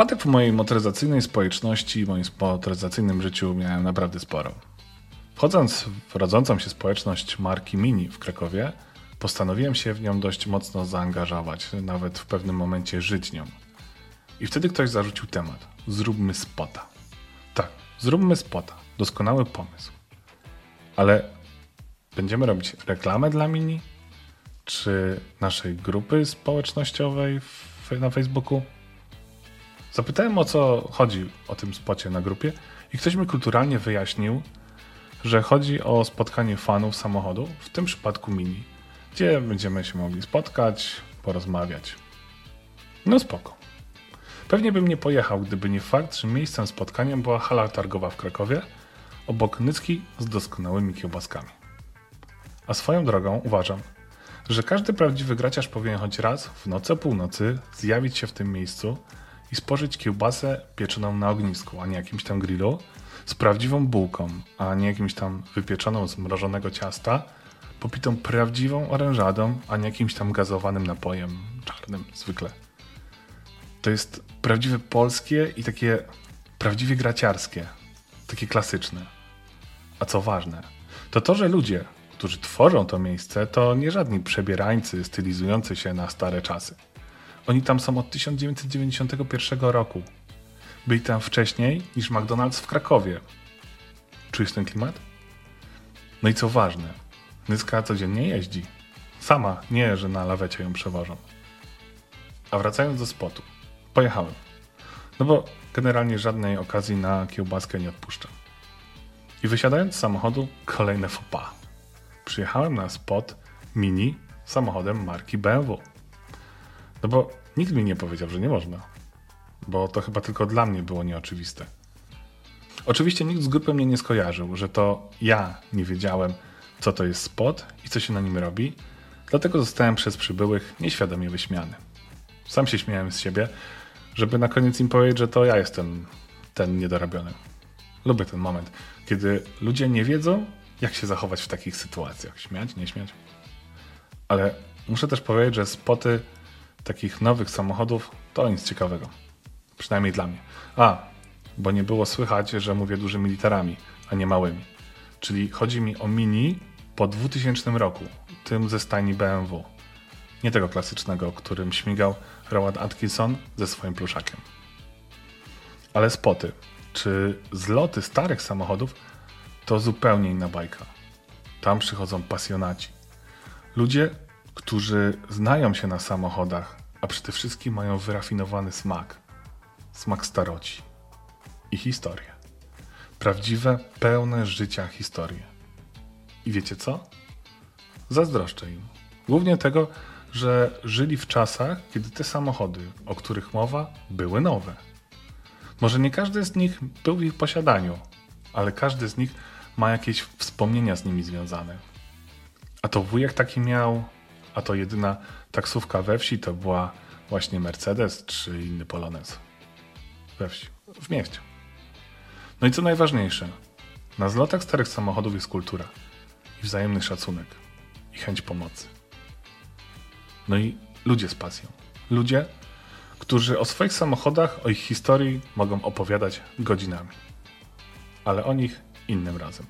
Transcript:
Wpadek w mojej motoryzacyjnej społeczności, w moim motoryzacyjnym życiu miałem naprawdę sporo. Wchodząc w rodzącą się społeczność marki Mini w Krakowie, postanowiłem się w nią dość mocno zaangażować, nawet w pewnym momencie żyć nią. I wtedy ktoś zarzucił temat. Zróbmy spota. Tak, zróbmy spota. Doskonały pomysł. Ale będziemy robić reklamę dla Mini? Czy naszej grupy społecznościowej na Facebooku? Zapytałem o co chodzi o tym spocie na grupie i ktoś mi kulturalnie wyjaśnił, że chodzi o spotkanie fanów samochodu, w tym przypadku Mini, gdzie będziemy się mogli spotkać, porozmawiać. No spoko. Pewnie bym nie pojechał, gdyby nie fakt, że miejscem spotkania była hala targowa w Krakowie, obok Nycki z doskonałymi kiełbaskami. A swoją drogą uważam, że każdy prawdziwy graciarz powinien choć raz w nocy północy zjawić się w tym miejscu i spożyć kiełbasę pieczoną na ognisku, a nie jakimś tam grillu, z prawdziwą bułką, a nie jakimś tam wypieczoną z mrożonego ciasta, popitą prawdziwą orężadą, a nie jakimś tam gazowanym napojem czarnym zwykle. To jest prawdziwe polskie i takie prawdziwie graciarskie, takie klasyczne. A co ważne, to to, że ludzie, którzy tworzą to miejsce, to nie żadni przebierańcy stylizujący się na stare czasy. Oni tam są od 1991 roku. Byli tam wcześniej niż McDonald's w Krakowie. Czujesz ten klimat? No i co ważne, Nyska codziennie jeździ. Sama, nie, że na lawecie ją przewożą. A wracając do spotu, pojechałem. No bo generalnie żadnej okazji na kiełbaskę nie odpuszczam. I wysiadając z samochodu, kolejne faux pas. Przyjechałem na spot mini samochodem marki BMW. No bo nikt mi nie powiedział, że nie można. Bo to chyba tylko dla mnie było nieoczywiste. Oczywiście nikt z grupy mnie nie skojarzył, że to ja nie wiedziałem, co to jest spot i co się na nim robi, dlatego zostałem przez przybyłych nieświadomie wyśmiany. Sam się śmiałem z siebie, żeby na koniec im powiedzieć, że to ja jestem ten niedorobiony. Lubię ten moment, kiedy ludzie nie wiedzą, jak się zachować w takich sytuacjach. Śmiać, nie śmiać. Ale muszę też powiedzieć, że spoty takich nowych samochodów to nic ciekawego. Przynajmniej dla mnie. A, bo nie było słychać, że mówię dużymi literami, a nie małymi. Czyli chodzi mi o mini po 2000 roku, tym ze stajni BMW. Nie tego klasycznego, którym śmigał Rowan Atkinson ze swoim pluszakiem. Ale spoty, czy zloty starych samochodów to zupełnie inna bajka. Tam przychodzą pasjonaci. Ludzie, którzy znają się na samochodach, a przede wszystkim mają wyrafinowany smak. Smak staroci i historię. Prawdziwe, pełne życia historie. I wiecie co? Zazdroszczę im. Głównie tego, że żyli w czasach, kiedy te samochody, o których mowa, były nowe. Może nie każdy z nich był w ich posiadaniu, ale każdy z nich ma jakieś wspomnienia z nimi związane. A to wujek taki miał, a to jedyna taksówka we wsi to była właśnie Mercedes czy inny Polonez. We wsi, w mieście. No i co najważniejsze, na zlotach starych samochodów jest kultura i wzajemny szacunek i chęć pomocy. No i ludzie z pasją. Ludzie, którzy o swoich samochodach, o ich historii mogą opowiadać godzinami. Ale o nich innym razem.